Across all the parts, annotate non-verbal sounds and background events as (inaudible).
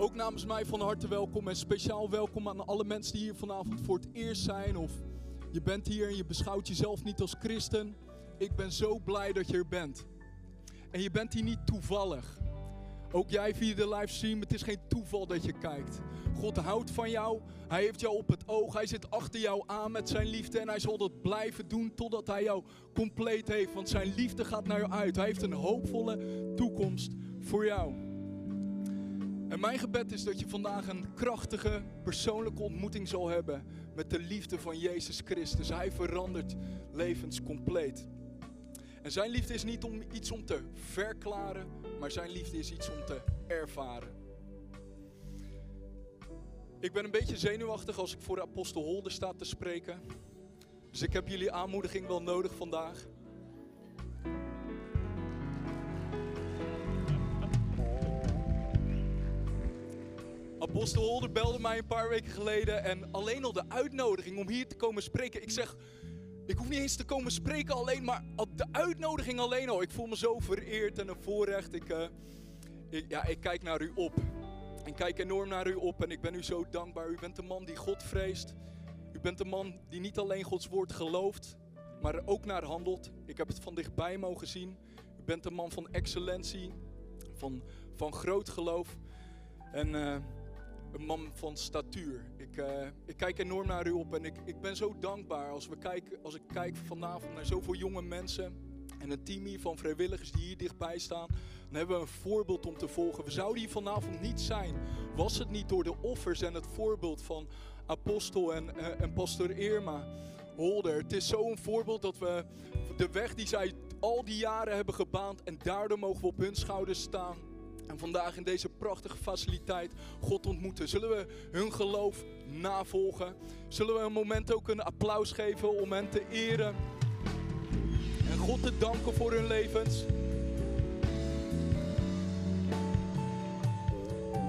Ook namens mij van harte welkom en speciaal welkom aan alle mensen die hier vanavond voor het eerst zijn. Of je bent hier en je beschouwt jezelf niet als christen. Ik ben zo blij dat je er bent. En je bent hier niet toevallig. Ook jij via de livestream, het is geen toeval dat je kijkt. God houdt van jou, hij heeft jou op het oog, hij zit achter jou aan met zijn liefde en hij zal dat blijven doen totdat hij jou compleet heeft. Want zijn liefde gaat naar jou uit. Hij heeft een hoopvolle toekomst voor jou. En mijn gebed is dat je vandaag een krachtige persoonlijke ontmoeting zal hebben met de liefde van Jezus Christus. Hij verandert levens compleet. En zijn liefde is niet om iets om te verklaren, maar zijn liefde is iets om te ervaren. Ik ben een beetje zenuwachtig als ik voor de apostel Holder sta te spreken. Dus ik heb jullie aanmoediging wel nodig vandaag. Apostel Holder belde mij een paar weken geleden en alleen al de uitnodiging om hier te komen spreken. Ik zeg, ik hoef niet eens te komen spreken alleen, maar de uitnodiging alleen al. Ik voel me zo vereerd en een voorrecht. Ik, uh, ik, ja, ik kijk naar u op. Ik kijk enorm naar u op en ik ben u zo dankbaar. U bent de man die God vreest. U bent de man die niet alleen Gods woord gelooft, maar er ook naar handelt. Ik heb het van dichtbij mogen zien. U bent een man van excellentie, van, van groot geloof. En... Uh, een man van statuur. Ik, uh, ik kijk enorm naar u op en ik, ik ben zo dankbaar als, we kijken, als ik kijk vanavond naar zoveel jonge mensen en een team hier van vrijwilligers die hier dichtbij staan. Dan hebben we een voorbeeld om te volgen. We zouden hier vanavond niet zijn, was het niet door de offers en het voorbeeld van Apostel en, uh, en Pastor Irma Holder. Het is zo'n voorbeeld dat we de weg die zij al die jaren hebben gebaand en daardoor mogen we op hun schouders staan en vandaag in deze prachtige faciliteit God ontmoeten. Zullen we hun geloof navolgen? Zullen we een moment ook een applaus geven om hen te eren? En God te danken voor hun levens.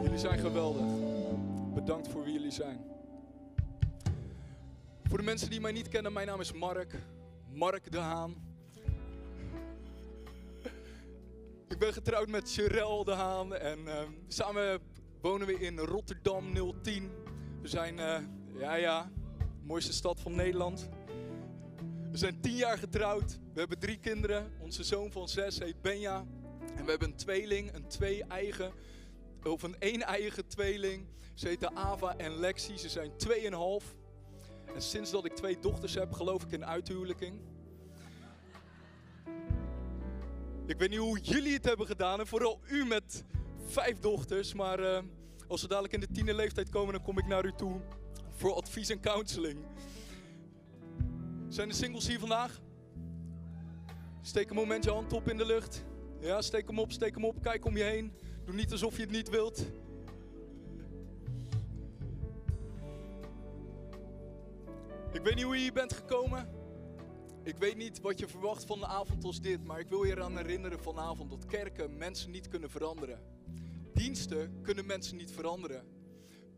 Jullie zijn geweldig. Bedankt voor wie jullie zijn. Voor de mensen die mij niet kennen, mijn naam is Mark. Mark de Haan. Ik ben getrouwd met Sherelle de Haan en uh, samen wonen we in Rotterdam 010. We zijn, uh, ja ja, mooiste stad van Nederland. We zijn tien jaar getrouwd. We hebben drie kinderen. Onze zoon van zes heet Benja. En we hebben een tweeling, een twee-eigen, of een één-eigen tweeling. Ze heten Ava en Lexi. Ze zijn tweeënhalf. En sinds dat ik twee dochters heb, geloof ik in uithuwelijking. Ik weet niet hoe jullie het hebben gedaan en vooral u met vijf dochters. Maar uh, als ze dadelijk in de tiende leeftijd komen, dan kom ik naar u toe voor advies en counseling. Zijn de singles hier vandaag? Steek een moment je hand op in de lucht. Ja, steek hem op, steek hem op. Kijk om je heen. Doe niet alsof je het niet wilt. Ik weet niet hoe je hier bent gekomen. Ik weet niet wat je verwacht van een avond als dit, maar ik wil je eraan herinneren vanavond dat kerken mensen niet kunnen veranderen. Diensten kunnen mensen niet veranderen.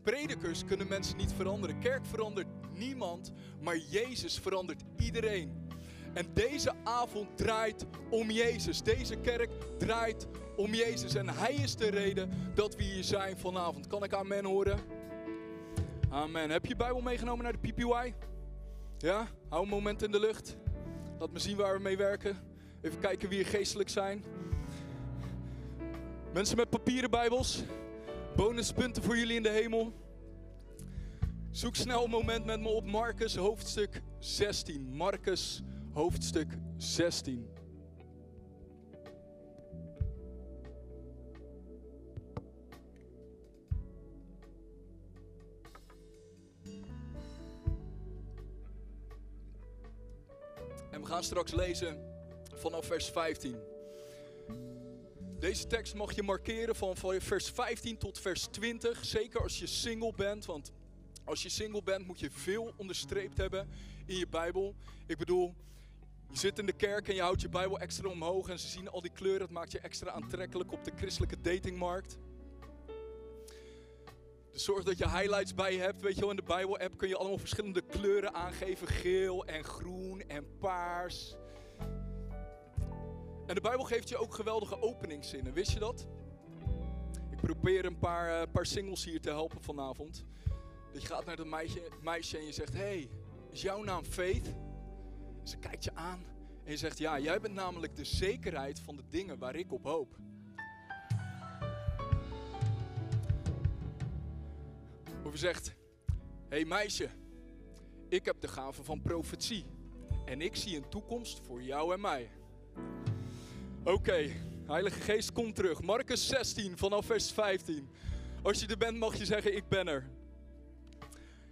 Predikers kunnen mensen niet veranderen. Kerk verandert niemand, maar Jezus verandert iedereen. En deze avond draait om Jezus. Deze kerk draait om Jezus. En Hij is de reden dat we hier zijn vanavond. Kan ik amen horen? Amen. Heb je Bijbel meegenomen naar de PPY? Ja? Hou een moment in de lucht. Laat me zien waar we mee werken. Even kijken wie geestelijk zijn. Mensen met papieren Bijbels. Bonuspunten voor jullie in de hemel. Zoek snel een moment met me op Marcus hoofdstuk 16. Marcus hoofdstuk 16. Gaan straks lezen vanaf vers 15. Deze tekst mag je markeren van vers 15 tot vers 20. Zeker als je single bent, want als je single bent moet je veel onderstreept hebben in je Bijbel. Ik bedoel, je zit in de kerk en je houdt je Bijbel extra omhoog en ze zien al die kleuren. Het maakt je extra aantrekkelijk op de christelijke datingmarkt. Dus zorg dat je highlights bij je hebt. Weet je wel, in de Bijbel-app kun je allemaal verschillende kleuren aangeven. Geel en groen en paars. En de Bijbel geeft je ook geweldige openingszinnen. Wist je dat? Ik probeer een paar, uh, paar singles hier te helpen vanavond. Dat je gaat naar dat meisje, meisje en je zegt: Hey, is jouw naam Faith? Ze kijkt je aan en je zegt: Ja, jij bent namelijk de zekerheid van de dingen waar ik op hoop. Of zegt: Hey meisje, ik heb de gave van profetie. En ik zie een toekomst voor jou en mij. Oké, Heilige Geest komt terug. Marcus 16 vanaf vers 15. Als je er bent mag je zeggen ik ben er.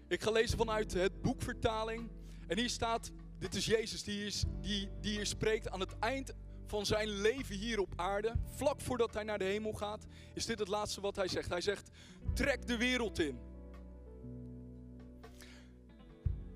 Ik ga lezen vanuit het boekvertaling. En hier staat, dit is Jezus die, is, die, die hier spreekt aan het eind van zijn leven hier op aarde. Vlak voordat hij naar de hemel gaat, is dit het laatste wat hij zegt. Hij zegt, trek de wereld in.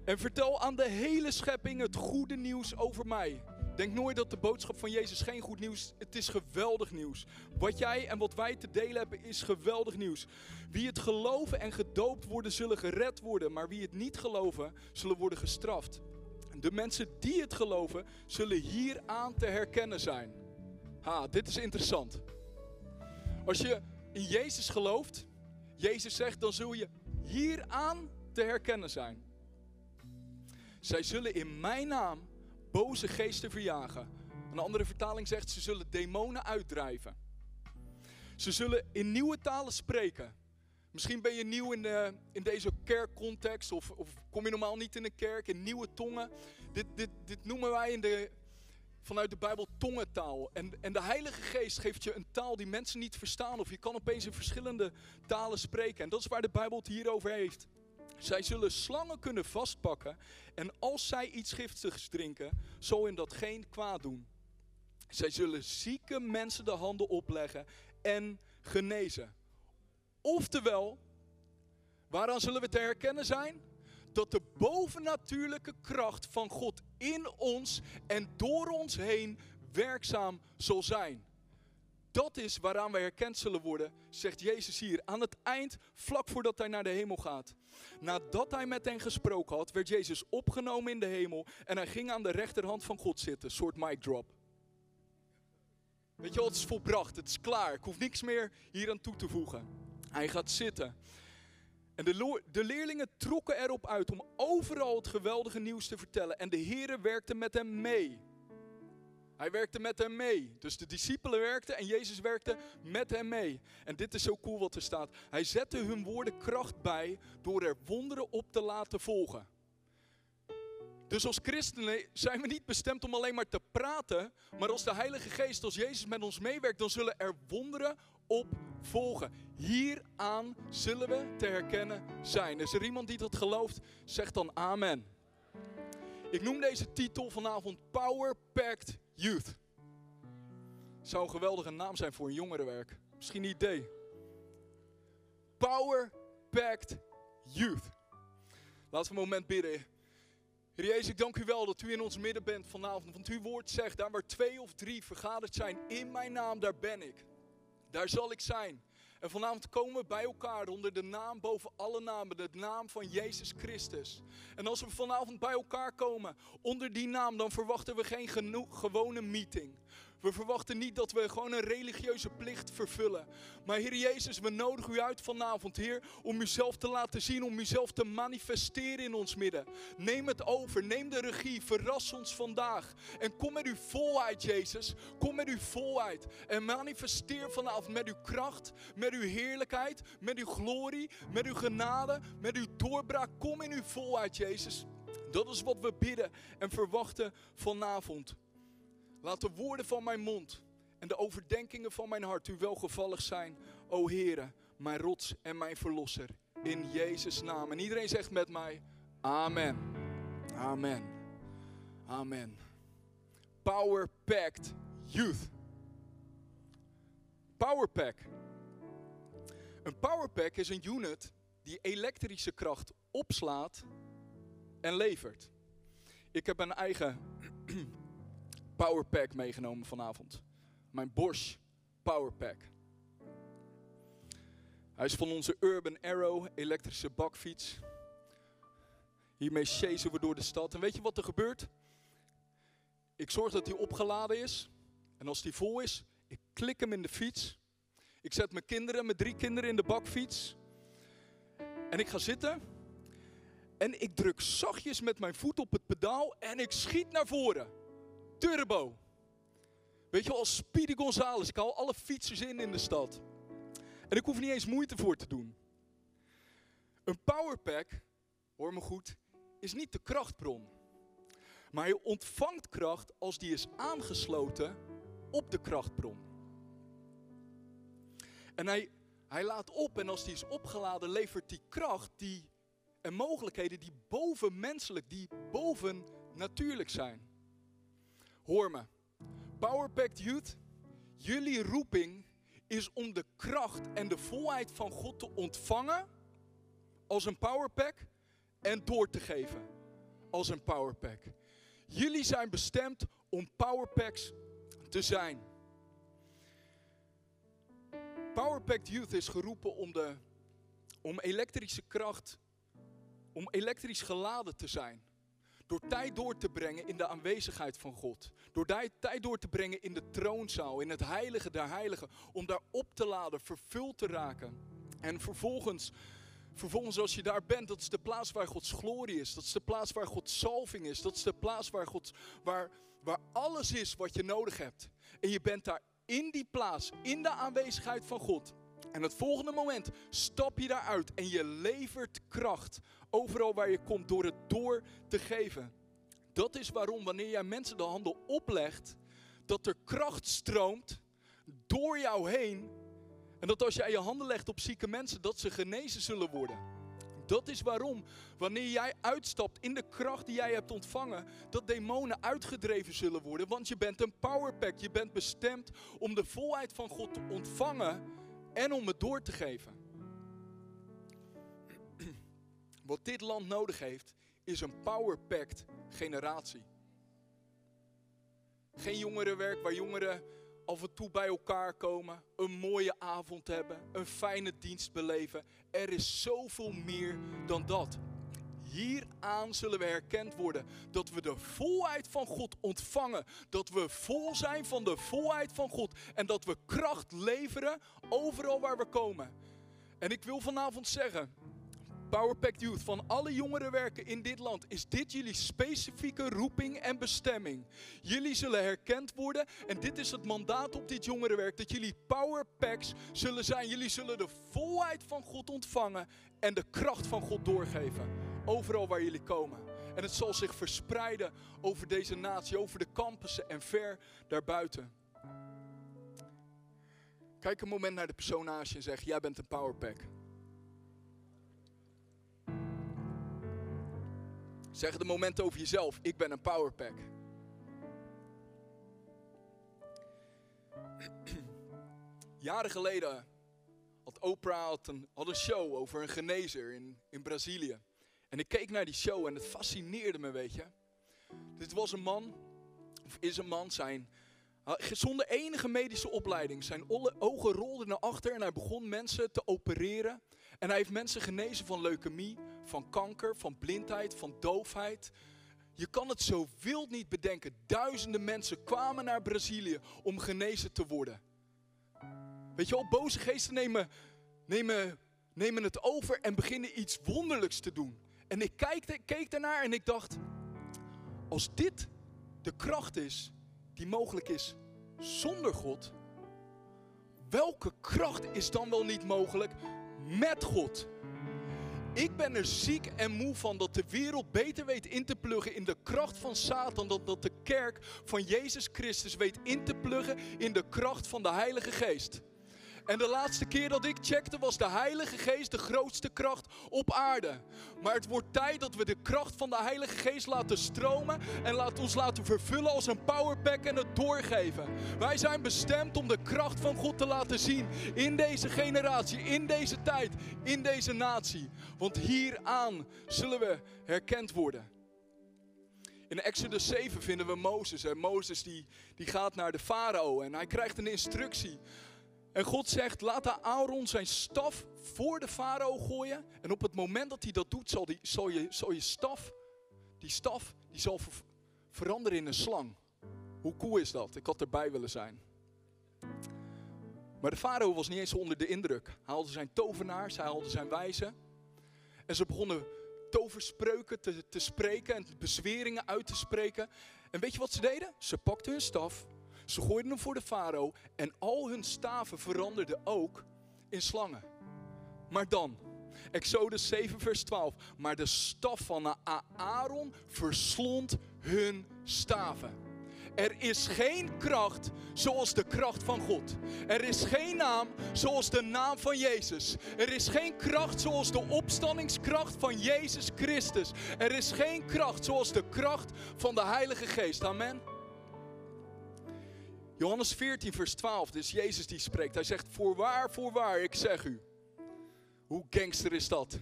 En vertel aan de hele schepping het goede nieuws over mij. Denk nooit dat de boodschap van Jezus geen goed nieuws. Het is geweldig nieuws. Wat jij en wat wij te delen hebben is geweldig nieuws. Wie het geloven en gedoopt worden, zullen gered worden. Maar wie het niet geloven, zullen worden gestraft. De mensen die het geloven, zullen hieraan te herkennen zijn. Ha, dit is interessant. Als je in Jezus gelooft, Jezus zegt, dan zul je hieraan te herkennen zijn. Zij zullen in mijn naam boze geesten verjagen. Een andere vertaling zegt ze zullen demonen uitdrijven. Ze zullen in nieuwe talen spreken. Misschien ben je nieuw in, de, in deze kerkcontext of, of, kom je normaal niet in een kerk, in nieuwe tongen. Dit, dit, dit noemen wij in de, vanuit de Bijbel tongentaal. En, en de Heilige Geest geeft je een taal die mensen niet verstaan of je kan opeens in verschillende talen spreken. En dat is waar de Bijbel het hier over heeft. Zij zullen slangen kunnen vastpakken en als zij iets giftigs drinken, zal hen dat geen kwaad doen. Zij zullen zieke mensen de handen opleggen en genezen. Oftewel, waaraan zullen we te herkennen zijn? Dat de bovennatuurlijke kracht van God in ons en door ons heen werkzaam zal zijn. Dat is waaraan wij herkend zullen worden, zegt Jezus hier. Aan het eind, vlak voordat hij naar de hemel gaat. Nadat hij met hen gesproken had, werd Jezus opgenomen in de hemel. En hij ging aan de rechterhand van God zitten. Soort mic drop. Weet je wel, het is volbracht, het is klaar. Ik hoef niks meer hier aan toe te voegen. Hij gaat zitten. En de, de leerlingen trokken erop uit om overal het geweldige nieuws te vertellen. En de Here werkte met hem mee. Hij werkte met hem mee. Dus de discipelen werkten en Jezus werkte met hem mee. En dit is zo cool wat er staat. Hij zette hun woorden kracht bij door er wonderen op te laten volgen. Dus als christenen zijn we niet bestemd om alleen maar te praten, maar als de Heilige Geest, als Jezus met ons meewerkt, dan zullen er wonderen op volgen. Hieraan zullen we te herkennen zijn. Is er iemand die dat gelooft? Zeg dan amen. Ik noem deze titel vanavond Power Packed Youth. Zou een geweldige naam zijn voor een jongerenwerk. Misschien een idee. Power Packed Youth. Laten we een moment bidden. Heer Jezus, ik dank u wel dat u in ons midden bent vanavond. Want uw woord zegt, daar waar twee of drie vergaderd zijn in mijn naam, daar ben ik. Daar zal ik zijn. En vanavond komen we bij elkaar onder de naam boven alle namen, de naam van Jezus Christus. En als we vanavond bij elkaar komen onder die naam, dan verwachten we geen gewone meeting. We verwachten niet dat we gewoon een religieuze plicht vervullen. Maar Heer Jezus, we nodigen u uit vanavond, Heer, om uzelf te laten zien, om uzelf te manifesteren in ons midden. Neem het over, neem de regie, verras ons vandaag. En kom met uw volheid, Jezus. Kom met uw volheid. En manifesteer vanavond met uw kracht, met uw heerlijkheid, met uw glorie, met uw genade, met uw doorbraak. Kom in uw volheid, Jezus. Dat is wat we bidden en verwachten vanavond. Laat de woorden van mijn mond en de overdenkingen van mijn hart u welgevallig zijn, o Heere, mijn rots en mijn verlosser. In Jezus' naam. En iedereen zegt met mij, Amen. Amen. Amen. Power Packed Youth. Powerpack. Een powerpack is een unit die elektrische kracht opslaat en levert. Ik heb een eigen powerpack meegenomen vanavond. Mijn Bosch powerpack. Hij is van onze Urban Arrow elektrische bakfiets. Hiermee chasen we door de stad. En weet je wat er gebeurt? Ik zorg dat hij opgeladen is. En als die vol is, ik klik hem in de fiets. Ik zet mijn kinderen, mijn drie kinderen in de bakfiets. En ik ga zitten. En ik druk zachtjes met mijn voet op het pedaal en ik schiet naar voren. Turbo. Weet je als Speedy Gonzales. Ik hou alle fietsers in in de stad. En ik hoef niet eens moeite voor te doen. Een powerpack, hoor me goed, is niet de krachtbron. Maar je ontvangt kracht als die is aangesloten op de krachtbron. En hij, hij laat op en als die is opgeladen levert die kracht die, en mogelijkheden die bovenmenselijk, die bovennatuurlijk zijn. Hoor me, Powerpacked Youth, jullie roeping is om de kracht en de volheid van God te ontvangen als een powerpack en door te geven als een powerpack. Jullie zijn bestemd om powerpacks te zijn. Powerpacked Youth is geroepen om, de, om elektrische kracht, om elektrisch geladen te zijn. Door tijd door te brengen in de aanwezigheid van God. Door tijd door te brengen in de troonzaal, in het heilige der heiligen. Om daar op te laden, vervuld te raken. En vervolgens, vervolgens als je daar bent, dat is de plaats waar Gods glorie is. Dat is de plaats waar Gods salving is. Dat is de plaats waar, Gods, waar, waar alles is wat je nodig hebt. En je bent daar in die plaats, in de aanwezigheid van God. En het volgende moment stap je daaruit en je levert kracht overal waar je komt door het door te geven. Dat is waarom wanneer jij mensen de handen oplegt, dat er kracht stroomt door jou heen. En dat als jij je handen legt op zieke mensen, dat ze genezen zullen worden. Dat is waarom, wanneer jij uitstapt in de kracht die jij hebt ontvangen, dat demonen uitgedreven zullen worden. Want je bent een powerpack. Je bent bestemd om de volheid van God te ontvangen en om het door te geven. (clears throat) Wat dit land nodig heeft, is een powerpacked generatie. Geen jongerenwerk waar jongeren af en toe bij elkaar komen, een mooie avond hebben, een fijne dienst beleven. Er is zoveel meer dan dat. Hieraan zullen we herkend worden dat we de volheid van God ontvangen. Dat we vol zijn van de volheid van God. En dat we kracht leveren overal waar we komen. En ik wil vanavond zeggen, Powerpack Youth, van alle jongerenwerken in dit land, is dit jullie specifieke roeping en bestemming. Jullie zullen herkend worden en dit is het mandaat op dit jongerenwerk, dat jullie powerpacks zullen zijn. Jullie zullen de volheid van God ontvangen en de kracht van God doorgeven. Overal waar jullie komen. En het zal zich verspreiden over deze natie, over de campussen en ver daarbuiten. Kijk een moment naar de persoon je en zeg: Jij bent een powerpack. Zeg de moment over jezelf: Ik ben een powerpack. (clears throat) Jaren geleden had Oprah een, had een show over een genezer in, in Brazilië. En ik keek naar die show en het fascineerde me, weet je. Dit was een man, of is een man, zijn, zonder enige medische opleiding. Zijn ogen rolden naar achter en hij begon mensen te opereren. En hij heeft mensen genezen van leukemie, van kanker, van blindheid, van doofheid. Je kan het zo wild niet bedenken. Duizenden mensen kwamen naar Brazilië om genezen te worden. Weet je wel, boze geesten nemen, nemen, nemen het over en beginnen iets wonderlijks te doen. En ik keek, keek daarnaar en ik dacht, als dit de kracht is die mogelijk is zonder God, welke kracht is dan wel niet mogelijk met God? Ik ben er ziek en moe van dat de wereld beter weet in te pluggen in de kracht van Satan dan dat de kerk van Jezus Christus weet in te pluggen in de kracht van de Heilige Geest. En de laatste keer dat ik checkte was de Heilige Geest de grootste kracht op aarde. Maar het wordt tijd dat we de kracht van de Heilige Geest laten stromen en laat ons laten vervullen als een powerpack en het doorgeven. Wij zijn bestemd om de kracht van God te laten zien in deze generatie, in deze tijd, in deze natie. Want hieraan zullen we herkend worden. In Exodus 7 vinden we Mozes. En Mozes die, die gaat naar de farao en hij krijgt een instructie. En God zegt, laat Aaron zijn staf voor de farao gooien. En op het moment dat hij dat doet, zal, die, zal, je, zal je staf, die staf, die zal veranderen in een slang. Hoe cool is dat? Ik had erbij willen zijn. Maar de farao was niet eens onder de indruk. Hij haalde zijn tovenaars, hij haalde zijn wijzen. En ze begonnen toverspreuken te, te spreken en bezweringen uit te spreken. En weet je wat ze deden? Ze pakten hun staf, ze gooiden hem voor de farao en al hun staven veranderden ook in slangen. Maar dan, Exodus 7, vers 12. Maar de staf van Aaron verslond hun staven. Er is geen kracht zoals de kracht van God. Er is geen naam zoals de naam van Jezus. Er is geen kracht zoals de opstandingskracht van Jezus Christus. Er is geen kracht zoals de kracht van de Heilige Geest. Amen. Johannes 14, vers 12. Dus Jezus die spreekt. Hij zegt: Voorwaar, voorwaar, ik zeg u. Hoe gangster is dat?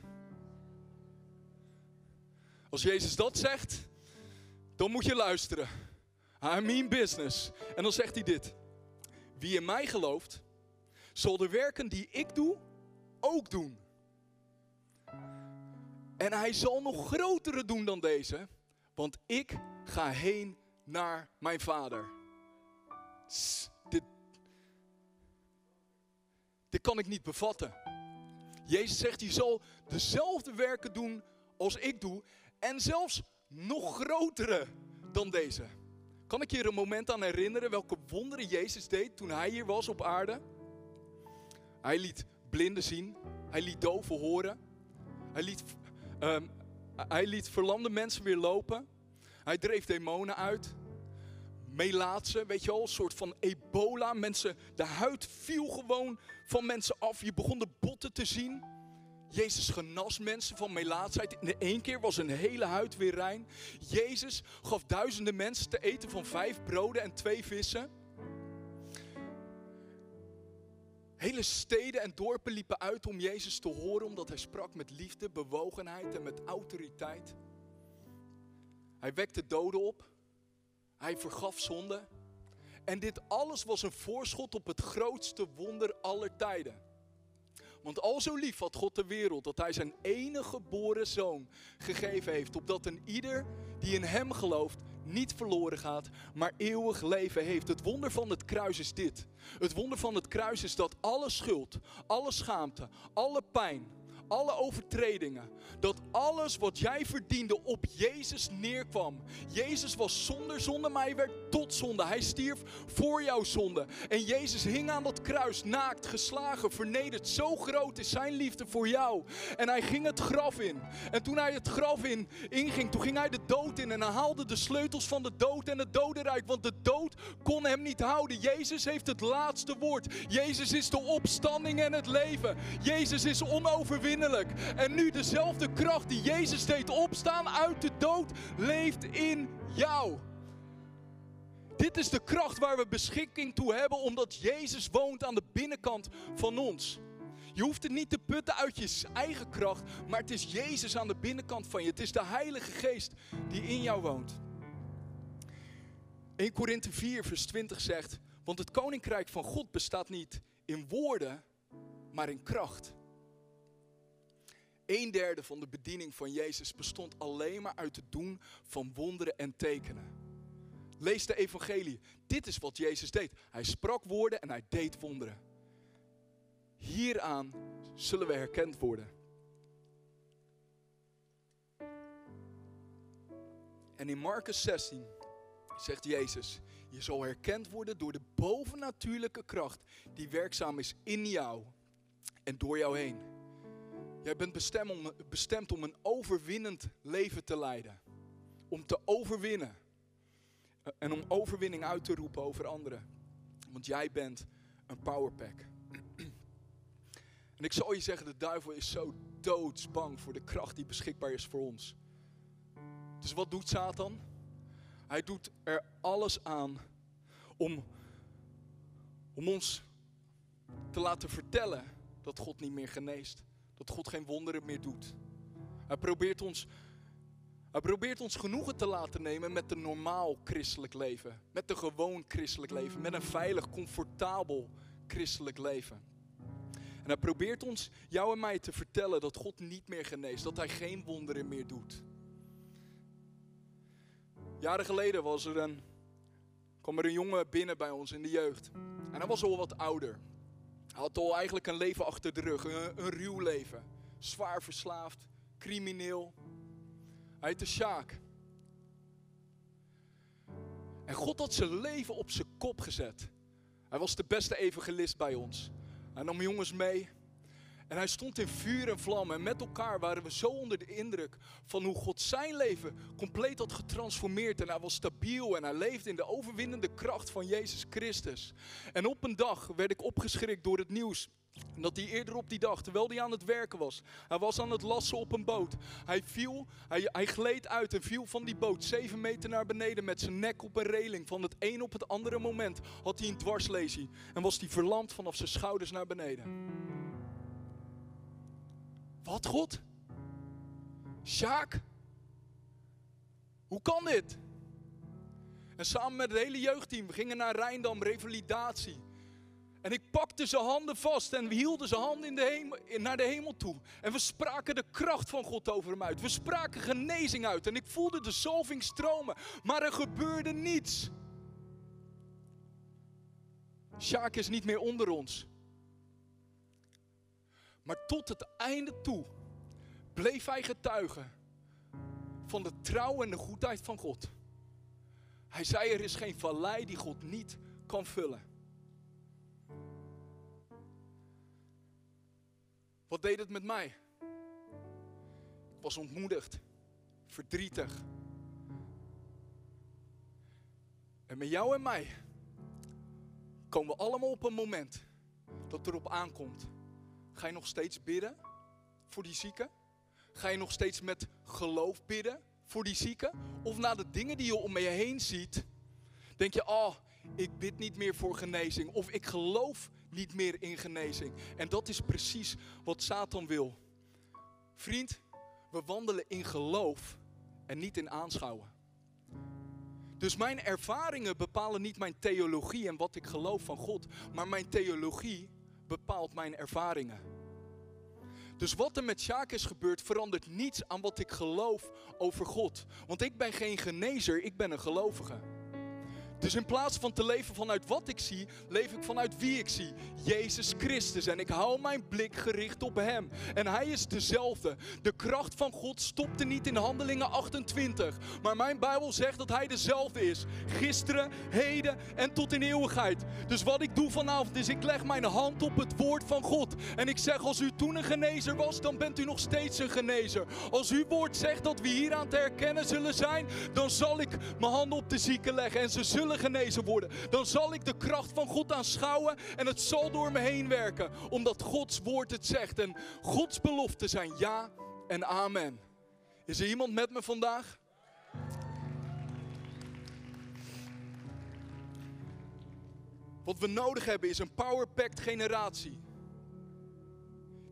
Als Jezus dat zegt, dan moet je luisteren. I mean business. En dan zegt hij dit. Wie in mij gelooft, zal de werken die ik doe, ook doen. En hij zal nog grotere doen dan deze, want ik ga heen naar mijn vader. Dit, dit kan ik niet bevatten. Jezus zegt, je zal dezelfde werken doen als ik doe. En zelfs nog grotere dan deze. Kan ik je er een moment aan herinneren welke wonderen Jezus deed toen hij hier was op aarde? Hij liet blinden zien. Hij liet doven horen. Hij liet, um, hij liet verlamde mensen weer lopen. Hij dreef demonen uit. Melaatse, weet je wel, een soort van ebola. Mensen, de huid viel gewoon van mensen af. Je begon de botten te zien. Jezus genas mensen van melaatsheid. In één keer was een hele huid weer rein. Jezus gaf duizenden mensen te eten van vijf broden en twee vissen. Hele steden en dorpen liepen uit om Jezus te horen, omdat hij sprak met liefde, bewogenheid en met autoriteit. Hij wekte doden op. Hij vergaf zonde. En dit alles was een voorschot op het grootste wonder aller tijden. Want al zo lief had God de wereld dat hij zijn enige geboren zoon gegeven heeft. Opdat een ieder die in hem gelooft niet verloren gaat, maar eeuwig leven heeft. Het wonder van het kruis is dit. Het wonder van het kruis is dat alle schuld, alle schaamte, alle pijn, alle overtredingen, dat alles wat jij verdiende op Jezus neerkwam. Jezus was zonder zonde, maar hij werd tot zonde. Hij stierf voor jouw zonde. En Jezus hing aan dat kruis, naakt, geslagen, vernederd. Zo groot is zijn liefde voor jou. En hij ging het graf in. En toen hij het graf in inging, toen ging hij de dood in. En hij haalde de sleutels van de dood en het dodenrijk. Want de dood kon hem niet houden. Jezus heeft het laatste woord. Jezus is de opstanding en het leven. Jezus is onoverwinnelijk. En nu dezelfde kracht die Jezus deed opstaan uit de dood, leeft in jou. Dit is de kracht waar we beschikking toe hebben, omdat Jezus woont aan de binnenkant van ons. Je hoeft het niet te putten uit je eigen kracht, maar het is Jezus aan de binnenkant van je. Het is de Heilige Geest die in jou woont. 1 Korinthe 4, vers 20 zegt: Want het koninkrijk van God bestaat niet in woorden, maar in kracht. Een derde van de bediening van Jezus bestond alleen maar uit het doen van wonderen en tekenen. Lees de evangelie. Dit is wat Jezus deed. Hij sprak woorden en hij deed wonderen. Hieraan zullen we herkend worden. En in Marcus 16 zegt Jezus: Je zal herkend worden door de bovennatuurlijke kracht die werkzaam is in jou en door jou heen. Jij bent bestemd om, bestemd om een overwinnend leven te leiden. Om te overwinnen. En om overwinning uit te roepen over anderen. Want jij bent een powerpack. En ik zal je zeggen, de duivel is zo doodsbang voor de kracht die beschikbaar is voor ons. Dus wat doet Satan? Hij doet er alles aan om, om ons te laten vertellen dat God niet meer geneest dat God geen wonderen meer doet. Hij probeert ons, hij probeert ons genoegen te laten nemen met een normaal christelijk leven. Met een gewoon christelijk leven. Met een veilig, comfortabel christelijk leven. En hij probeert ons, jou en mij, te vertellen dat God niet meer geneest. Dat hij geen wonderen meer doet. Jaren geleden was er een, kwam er een jongen binnen bij ons in de jeugd. En hij was al wat ouder. Had al eigenlijk een leven achter de rug, een, een ruw leven. Zwaar verslaafd, crimineel. Hij heette Sjaak. En God had zijn leven op zijn kop gezet. Hij was de beste evangelist bij ons. Hij nam jongens mee. En hij stond in vuur en vlam. En met elkaar waren we zo onder de indruk van hoe God zijn leven compleet had getransformeerd. En hij was stabiel en hij leefde in de overwinnende kracht van Jezus Christus. En op een dag werd ik opgeschrikt door het nieuws. Dat hij eerder op die dag, terwijl hij aan het werken was, hij was aan het lassen op een boot. Hij viel, hij, hij gleed uit en viel van die boot zeven meter naar beneden met zijn nek op een reling. Van het een op het andere moment had hij een dwarslesie en was hij verlamd vanaf zijn schouders naar beneden. Wat God? Sjaak? Hoe kan dit? En samen met het hele jeugdteam, we gingen naar Rijndam, revalidatie. En ik pakte zijn handen vast en we hielden zijn handen in de hemel, naar de hemel toe. En we spraken de kracht van God over hem uit. We spraken genezing uit. En ik voelde de zalving stromen. Maar er gebeurde niets. Sjaak is niet meer onder ons. Maar tot het einde toe bleef hij getuigen van de trouw en de goedheid van God. Hij zei: Er is geen vallei die God niet kan vullen. Wat deed het met mij? Ik was ontmoedigd, verdrietig. En met jou en mij komen we allemaal op een moment dat erop aankomt. Ga je nog steeds bidden voor die zieken? Ga je nog steeds met geloof bidden voor die zieken? Of na de dingen die je om je heen ziet, denk je, oh, ik bid niet meer voor genezing. Of ik geloof niet meer in genezing. En dat is precies wat Satan wil. Vriend, we wandelen in geloof en niet in aanschouwen. Dus mijn ervaringen bepalen niet mijn theologie en wat ik geloof van God, maar mijn theologie bepaalt mijn ervaringen. Dus wat er met Sjaak is gebeurd, verandert niets aan wat ik geloof over God. Want ik ben geen genezer, ik ben een gelovige. Dus in plaats van te leven vanuit wat ik zie, leef ik vanuit wie ik zie. Jezus Christus. En ik hou mijn blik gericht op Hem. En Hij is dezelfde. De kracht van God stopte niet in Handelingen 28. Maar mijn Bijbel zegt dat Hij dezelfde is. Gisteren, heden en tot in eeuwigheid. Dus wat ik doe vanavond is, ik leg mijn hand op het woord van God. En ik zeg, als u toen een genezer was, dan bent u nog steeds een genezer. Als uw woord zegt dat we hier aan te herkennen zullen zijn, dan zal ik mijn handen op de zieken leggen. En ze zullen genezen worden. Dan zal ik de kracht van God aanschouwen en het zal door me heen werken. Omdat Gods woord het zegt. En Gods beloften zijn ja en amen. Is er iemand met me vandaag? Wat we nodig hebben is een power-packed generatie.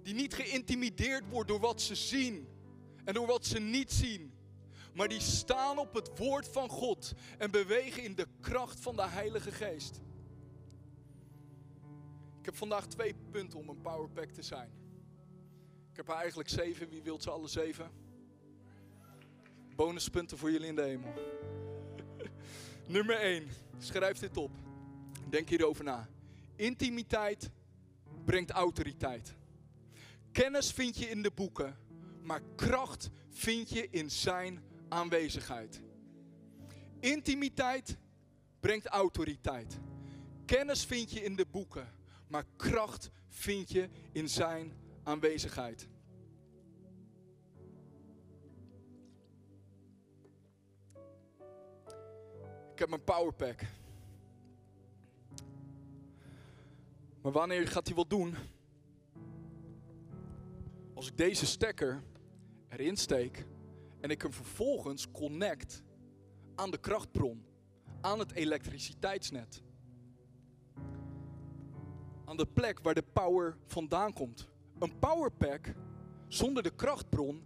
Die niet geïntimideerd wordt door wat ze zien en door wat ze niet zien maar die staan op het woord van God en bewegen in de kracht van de Heilige Geest. Ik heb vandaag twee punten om een powerpack te zijn. Ik heb er eigenlijk zeven. Wie wilt ze alle zeven? Bonuspunten voor jullie in de hemel. (laughs) Nummer 1. Schrijf dit op. Denk hierover na. Intimiteit brengt autoriteit. Kennis vind je in de boeken, maar kracht vind je in zijn aanwezigheid. Intimiteit brengt autoriteit. Kennis vind je in de boeken, maar kracht vind je in zijn aanwezigheid. Ik heb mijn powerpack. Maar wanneer gaat hij wat doen? Als ik deze stekker erin steek, en ik hem vervolgens connect aan de krachtbron, aan het elektriciteitsnet. Aan de plek waar de power vandaan komt. Een powerpack zonder de krachtbron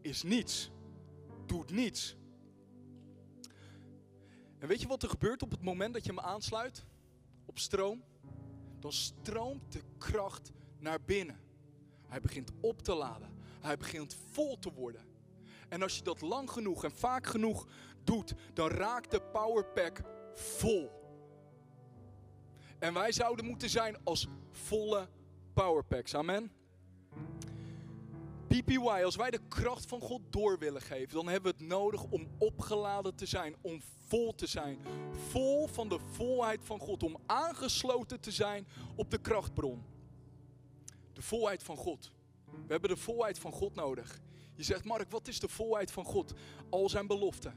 is niets. Doet niets. En weet je wat er gebeurt op het moment dat je hem aansluit? Op stroom? Dan stroomt de kracht naar binnen. Hij begint op te laden. Hij begint vol te worden. En als je dat lang genoeg en vaak genoeg doet, dan raakt de powerpack vol. En wij zouden moeten zijn als volle powerpacks. Amen. PPY, als wij de kracht van God door willen geven, dan hebben we het nodig om opgeladen te zijn, om vol te zijn. Vol van de volheid van God, om aangesloten te zijn op de krachtbron. De volheid van God. We hebben de volheid van God nodig. Je zegt, Mark, wat is de volheid van God? Al zijn beloften.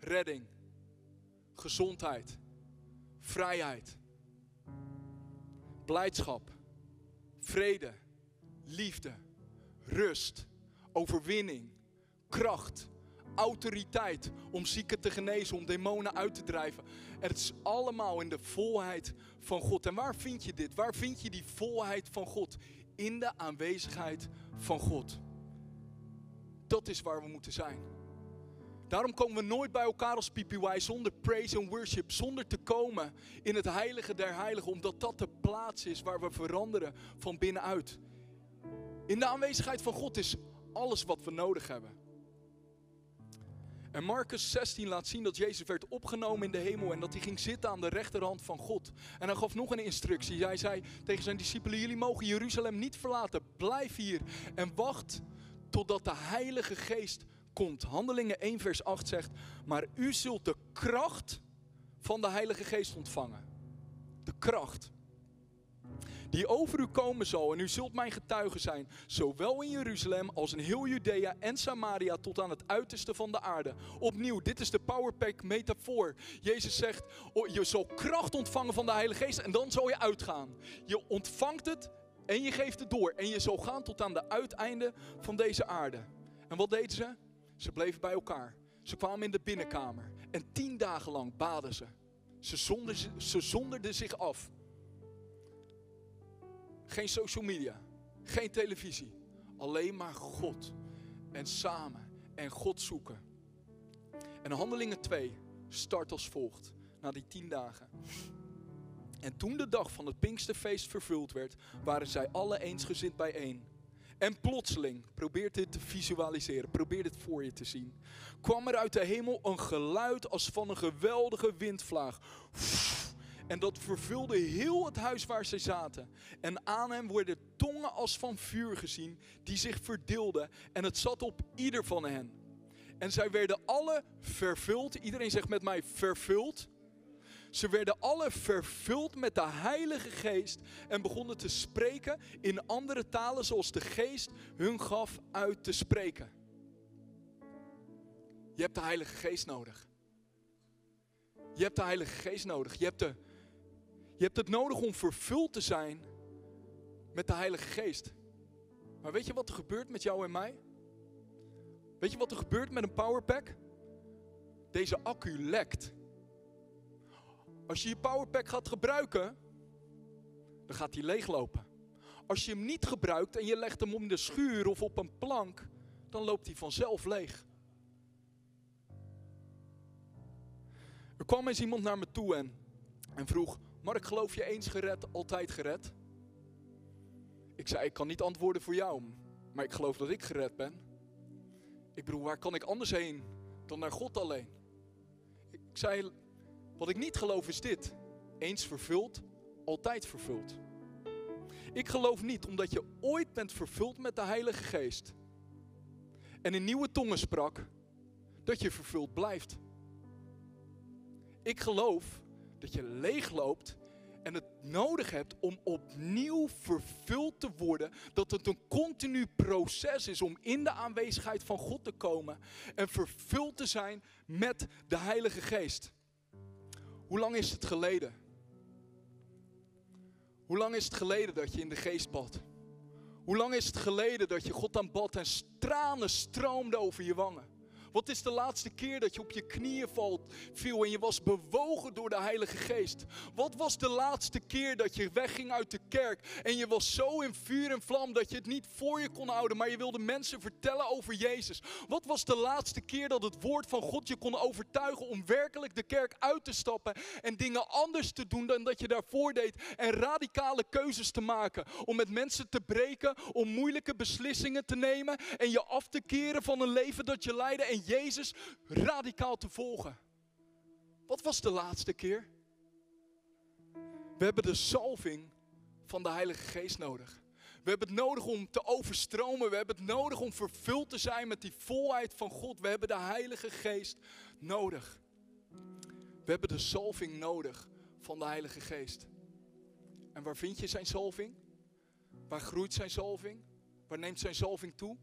Redding. Gezondheid. Vrijheid. Blijdschap. Vrede. Liefde rust, overwinning, kracht, autoriteit om zieken te genezen, om demonen uit te drijven. Het is allemaal in de volheid van God. En waar vind je dit? Waar vind je die volheid van God? In de aanwezigheid van God. Dat is waar we moeten zijn. Daarom komen we nooit bij elkaar als PPY zonder praise en worship, zonder te komen in het heilige der heiligen, omdat dat de plaats is waar we veranderen van binnenuit. In de aanwezigheid van God is alles wat we nodig hebben. En Marcus 16 laat zien dat Jezus werd opgenomen in de hemel en dat hij ging zitten aan de rechterhand van God. En hij gaf nog een instructie. Hij zei tegen zijn discipelen: Jullie mogen Jeruzalem niet verlaten. Blijf hier en wacht totdat de Heilige Geest komt. Handelingen 1, vers 8 zegt: Maar u zult de kracht van de Heilige Geest ontvangen. De kracht die over u komen zal. En u zult mijn getuige zijn, zowel in Jeruzalem als in heel Judea en Samaria tot aan het uiterste van de aarde. Opnieuw, dit is de powerpack metafoor. Jezus zegt, je zal kracht ontvangen van de Heilige Geest en dan zal je uitgaan. Je ontvangt het en je geeft het door. En je zal gaan tot aan de uiteinde van deze aarde. En wat deden ze? Ze bleven bij elkaar. Ze kwamen in de binnenkamer. En tien dagen lang baden ze. Ze zonderden, ze zonderden zich af. Geen social media, geen televisie. Alleen maar God. En samen en God zoeken. En handelingen 2 start als volgt. Na die tien dagen. En toen de dag van het Pinksterfeest vervuld werd, waren zij alle eensgezind bijeen. En plotseling, probeer dit te visualiseren, probeer dit voor je te zien, kwam er uit de hemel een geluid als van een geweldige windvlaag. En dat vervulde heel het huis waar zij zaten. En aan hem worden tongen als van vuur gezien, die zich verdeelden. En het zat op ieder van hen. En zij werden alle vervuld. Iedereen zegt met mij vervuld. Ze werden alle vervuld met de Heilige Geest en begonnen te spreken in andere talen zoals de Geest hun gaf uit te spreken. Je hebt de Heilige Geest nodig. Je hebt de Heilige Geest nodig. Je hebt de je hebt het nodig om vervuld te zijn met de Heilige Geest. Maar weet je wat er gebeurt met jou en mij? Weet je wat er gebeurt met een powerpack? Deze accu lekt. Als je je powerpack gaat gebruiken, dan gaat hij leeglopen. Als je hem niet gebruikt en je legt hem om de schuur of op een plank, dan loopt hij vanzelf leeg. Er kwam eens iemand naar me toe en, en vroeg: Mark, geloof je eens gered, altijd gered? Ik zei, ik kan niet antwoorden voor jou, maar ik geloof dat ik gered ben. Ik bedoel, waar kan ik anders heen dan naar God alleen? Ik zei, wat ik niet geloof is dit. Eens vervuld, altijd vervuld. Ik geloof niet omdat je ooit bent vervuld met de Heilige Geest en in nieuwe tongen sprak, dat je vervuld blijft. Ik geloof dat je leegloopt en het nodig hebt om opnieuw vervuld te worden. Dat het een continu proces is om in de aanwezigheid van God te komen en vervuld te zijn met de Heilige Geest. Hoe lang is het geleden? Hoe lang is het geleden dat je in de geest bad? Hoe lang is het geleden dat je God aanbad en tranen stroomden over je wangen? Wat is de laatste keer dat je op je knieën valt, viel en je was bewogen door de Heilige Geest? Wat was de laatste keer dat je wegging uit de kerk en je was zo in vuur en vlam dat je het niet voor je kon houden, maar je wilde mensen vertellen over Jezus? Wat was de laatste keer dat het woord van God je kon overtuigen om werkelijk de kerk uit te stappen en dingen anders te doen dan dat je daarvoor deed en radicale keuzes te maken om met mensen te breken, om moeilijke beslissingen te nemen en je af te keren van een leven dat je leidde en Jezus radicaal te volgen. Wat was de laatste keer? We hebben de salving van de Heilige Geest nodig. We hebben het nodig om te overstromen. We hebben het nodig om vervuld te zijn met die volheid van God. We hebben de Heilige Geest nodig. We hebben de salving nodig van de Heilige Geest. En waar vind je zijn salving? Waar groeit zijn salving? Waar neemt zijn salving toe?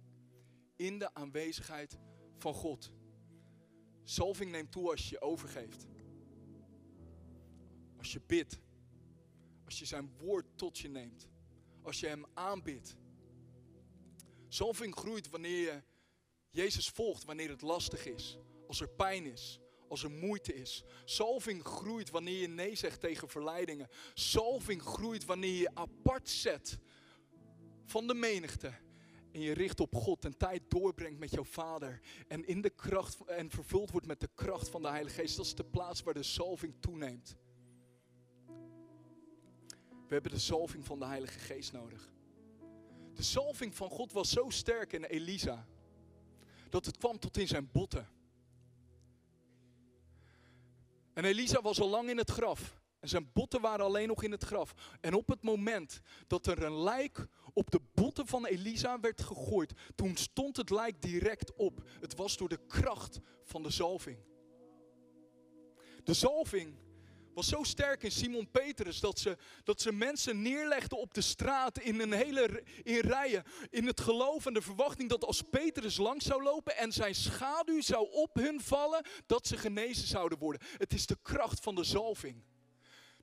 In de aanwezigheid van God. Salving neemt toe als je overgeeft. Als je bidt. Als je zijn woord tot je neemt. Als je hem aanbidt. Salving groeit wanneer je Jezus volgt, wanneer het lastig is. Als er pijn is. Als er moeite is. Salving groeit wanneer je nee zegt tegen verleidingen. Salving groeit wanneer je apart zet van de menigte. En je richt op God en tijd doorbrengt met jouw vader. En in de kracht en vervuld wordt met de kracht van de Heilige Geest. Dat is de plaats waar de salving toeneemt. We hebben de salving van de Heilige Geest nodig. De salving van God was zo sterk in Elisa. Dat het kwam tot in zijn botten. En Elisa was al lang in het graf. En zijn botten waren alleen nog in het graf. En op het moment dat er een lijk op de botten van Elisa werd gegooid, toen stond het lijk direct op. Het was door de kracht van de zalving. De zalving was zo sterk in Simon Petrus dat ze, dat ze mensen neerlegden op de straat in een hele in rijen. In het geloof en de verwachting dat als Petrus langs zou lopen en zijn schaduw zou op hun vallen, dat ze genezen zouden worden. Het is de kracht van de zalving.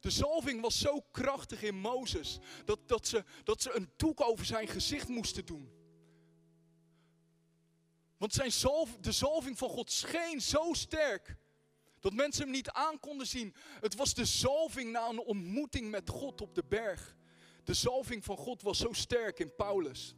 De zalving was zo krachtig in Mozes dat, dat, ze, dat ze een doek over zijn gezicht moesten doen. Want zijn zalf, de zalving van God scheen zo sterk dat mensen hem niet aan konden zien. Het was de zalving na een ontmoeting met God op de berg. De zalving van God was zo sterk in Paulus.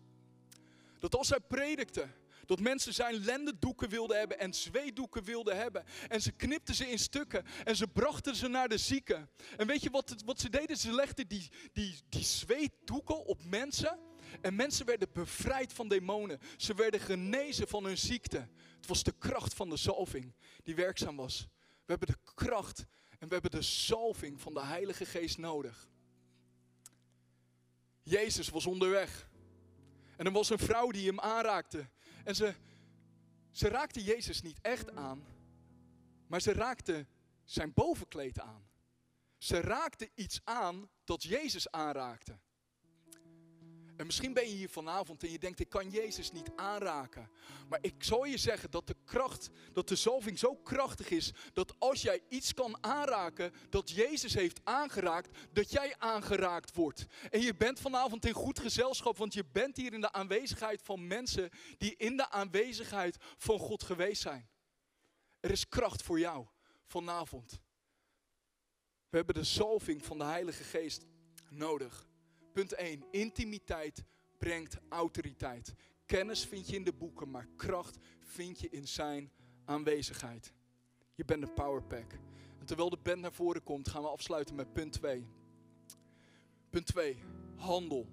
Dat als hij predikte, dat mensen zijn lendendoeken wilden hebben en zweetdoeken wilden hebben. En ze knipten ze in stukken en ze brachten ze naar de zieken. En weet je wat, wat ze deden? Ze legden die, die, die zweetdoeken op mensen. En mensen werden bevrijd van demonen. Ze werden genezen van hun ziekte. Het was de kracht van de zalving die werkzaam was. We hebben de kracht en we hebben de zalving van de Heilige Geest nodig. Jezus was onderweg. En er was een vrouw die hem aanraakte. En ze, ze raakte Jezus niet echt aan, maar ze raakte zijn bovenkleed aan. Ze raakte iets aan dat Jezus aanraakte. En misschien ben je hier vanavond en je denkt, ik kan Jezus niet aanraken. Maar ik zal je zeggen dat de kracht, dat de zalving zo krachtig is, dat als jij iets kan aanraken dat Jezus heeft aangeraakt, dat jij aangeraakt wordt. En je bent vanavond in goed gezelschap, want je bent hier in de aanwezigheid van mensen die in de aanwezigheid van God geweest zijn. Er is kracht voor jou vanavond. We hebben de zalving van de Heilige Geest nodig. Punt 1. Intimiteit brengt autoriteit. Kennis vind je in de boeken, maar kracht vind je in zijn aanwezigheid. Je bent een powerpack. En terwijl de band naar voren komt, gaan we afsluiten met punt 2. Punt 2. Handel.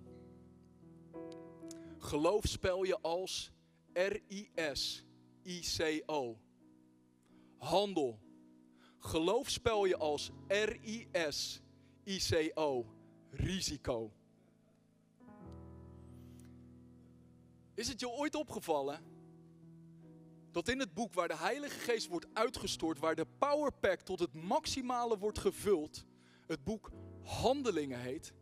Geloof spel je als R-I-S-I-C-O. Handel. Geloof spel je als R-I-S-I-C-O. Risico. Is het je ooit opgevallen dat in het boek waar de Heilige Geest wordt uitgestort, waar de powerpack tot het maximale wordt gevuld, het boek Handelingen heet?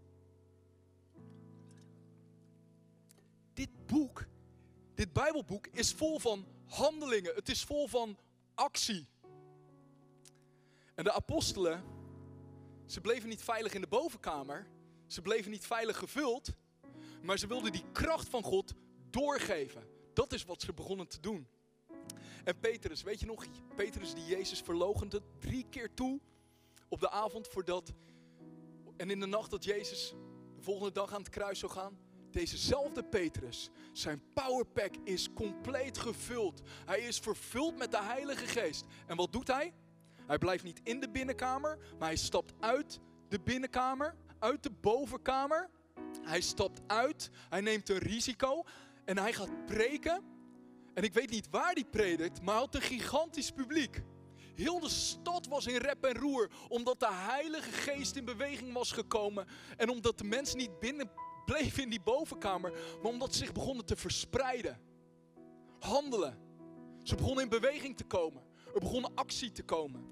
Dit boek, dit Bijbelboek is vol van handelingen. Het is vol van actie. En de apostelen, ze bleven niet veilig in de bovenkamer. Ze bleven niet veilig gevuld. Maar ze wilden die kracht van God doorgeven. Dat is wat ze begonnen te doen. En Petrus, weet je nog, Petrus die Jezus verlogende drie keer toe op de avond voordat en in de nacht dat Jezus de volgende dag aan het kruis zou gaan. Dezezelfde Petrus, zijn powerpack is compleet gevuld. Hij is vervuld met de Heilige Geest. En wat doet hij? Hij blijft niet in de binnenkamer, maar hij stapt uit de binnenkamer, uit de bovenkamer. Hij stapt uit, hij neemt een risico. En hij gaat preken. En ik weet niet waar hij predikt, maar hij had een gigantisch publiek. Heel de stad was in rep en roer, omdat de Heilige Geest in beweging was gekomen. En omdat de mensen niet binnen bleven in die bovenkamer, maar omdat ze zich begonnen te verspreiden. Handelen. Ze begonnen in beweging te komen. Er begon actie te komen.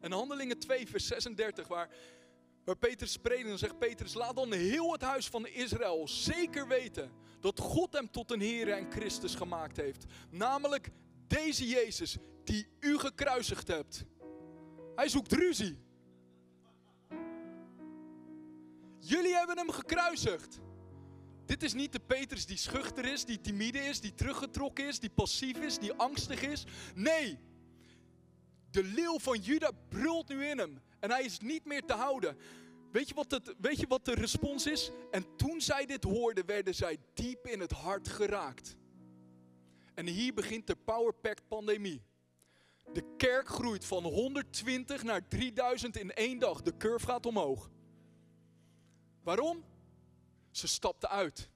En Handelingen 2, vers 36, waar, waar Petrus spreekt, dan zegt Petrus, laat dan heel het huis van Israël zeker weten dat God hem tot een Heer en Christus gemaakt heeft. Namelijk deze Jezus die u gekruisigd hebt. Hij zoekt ruzie. Jullie hebben hem gekruisigd. Dit is niet de Petrus die schuchter is, die timide is, die teruggetrokken is, die passief is, die angstig is. Nee, de leeuw van Juda brult nu in hem. En hij is niet meer te houden. Weet je, wat het, weet je wat de respons is? En toen zij dit hoorden, werden zij diep in het hart geraakt. En hier begint de Powerpack pandemie. De kerk groeit van 120 naar 3000 in één dag. De curve gaat omhoog. Waarom? Ze stapten uit.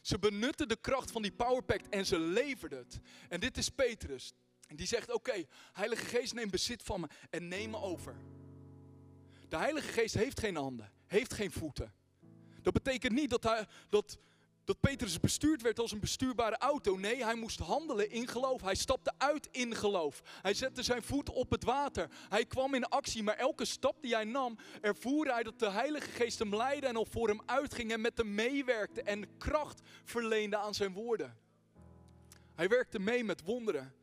Ze benutten de kracht van die powerpact en ze leverden het. En dit is Petrus. En die zegt, oké, Heilige Geest neem bezit van me en neem me over. De Heilige Geest heeft geen handen, heeft geen voeten. Dat betekent niet dat, hij, dat, dat Petrus bestuurd werd als een bestuurbare auto. Nee, hij moest handelen in geloof. Hij stapte uit in geloof. Hij zette zijn voet op het water. Hij kwam in actie, maar elke stap die hij nam, ervoer hij dat de Heilige Geest hem leidde en al voor hem uitging en met hem meewerkte en kracht verleende aan zijn woorden. Hij werkte mee met wonderen.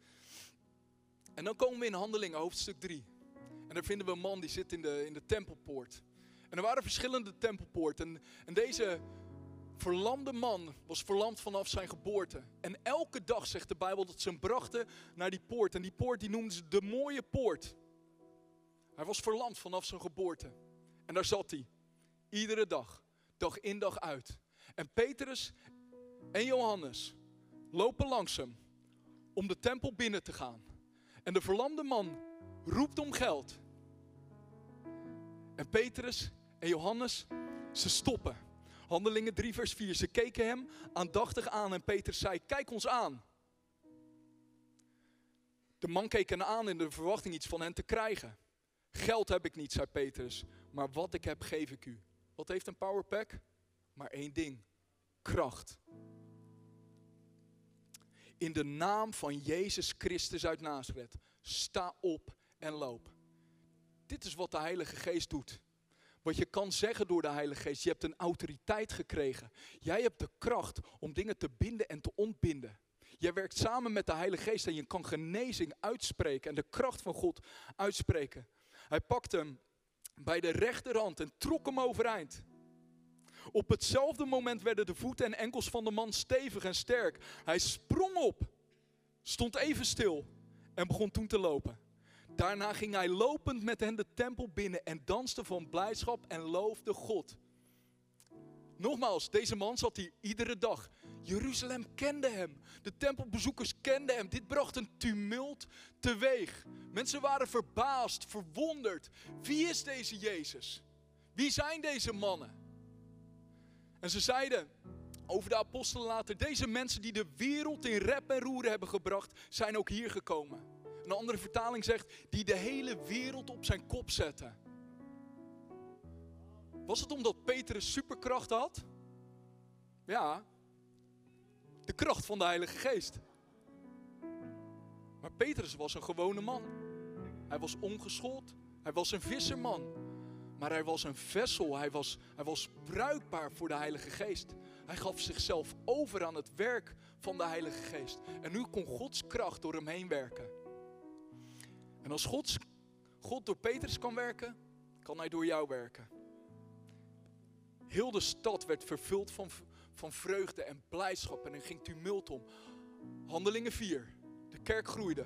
En dan komen we in Handelingen, hoofdstuk 3. En daar vinden we een man die zit in de, in de tempelpoort. En er waren verschillende tempelpoorten. En, en deze verlamde man was verlamd vanaf zijn geboorte. En elke dag zegt de Bijbel dat ze hem brachten naar die poort. En die poort die noemden ze de mooie poort. Hij was verlamd vanaf zijn geboorte. En daar zat hij. Iedere dag. Dag in dag uit. En Petrus en Johannes lopen langs hem om de tempel binnen te gaan. En de verlamde man roept om geld. En Petrus en Johannes, ze stoppen. Handelingen 3, vers 4. Ze keken hem aandachtig aan en Petrus zei: Kijk ons aan. De man keek hen aan in de verwachting iets van hen te krijgen. Geld heb ik niet, zei Petrus, maar wat ik heb geef ik u. Wat heeft een powerpack? Maar één ding: kracht. In de naam van Jezus Christus uit Nazareth, sta op en loop. Dit is wat de Heilige Geest doet. Wat je kan zeggen door de Heilige Geest. Je hebt een autoriteit gekregen. Jij hebt de kracht om dingen te binden en te ontbinden. Jij werkt samen met de Heilige Geest en je kan genezing uitspreken en de kracht van God uitspreken. Hij pakte hem bij de rechterhand en trok hem overeind. Op hetzelfde moment werden de voeten en enkels van de man stevig en sterk. Hij sprong op, stond even stil en begon toen te lopen. Daarna ging hij lopend met hen de tempel binnen en danste van blijdschap en loofde God. Nogmaals, deze man zat hier iedere dag. Jeruzalem kende hem. De tempelbezoekers kenden hem. Dit bracht een tumult teweeg. Mensen waren verbaasd, verwonderd. Wie is deze Jezus? Wie zijn deze mannen? En ze zeiden over de apostelen later: deze mensen die de wereld in rep en roer hebben gebracht, zijn ook hier gekomen. Een andere vertaling zegt, die de hele wereld op zijn kop zetten. Was het omdat Petrus superkracht had? Ja, de kracht van de Heilige Geest. Maar Petrus was een gewone man. Hij was ongeschoold. Hij was een visserman. Maar hij was een vessel. Hij was, hij was bruikbaar voor de Heilige Geest. Hij gaf zichzelf over aan het werk van de Heilige Geest. En nu kon Gods kracht door hem heen werken. En als God, God door Petrus kan werken, kan hij door jou werken. Heel de stad werd vervuld van, van vreugde en blijdschap en er ging tumult om. Handelingen 4. De kerk groeide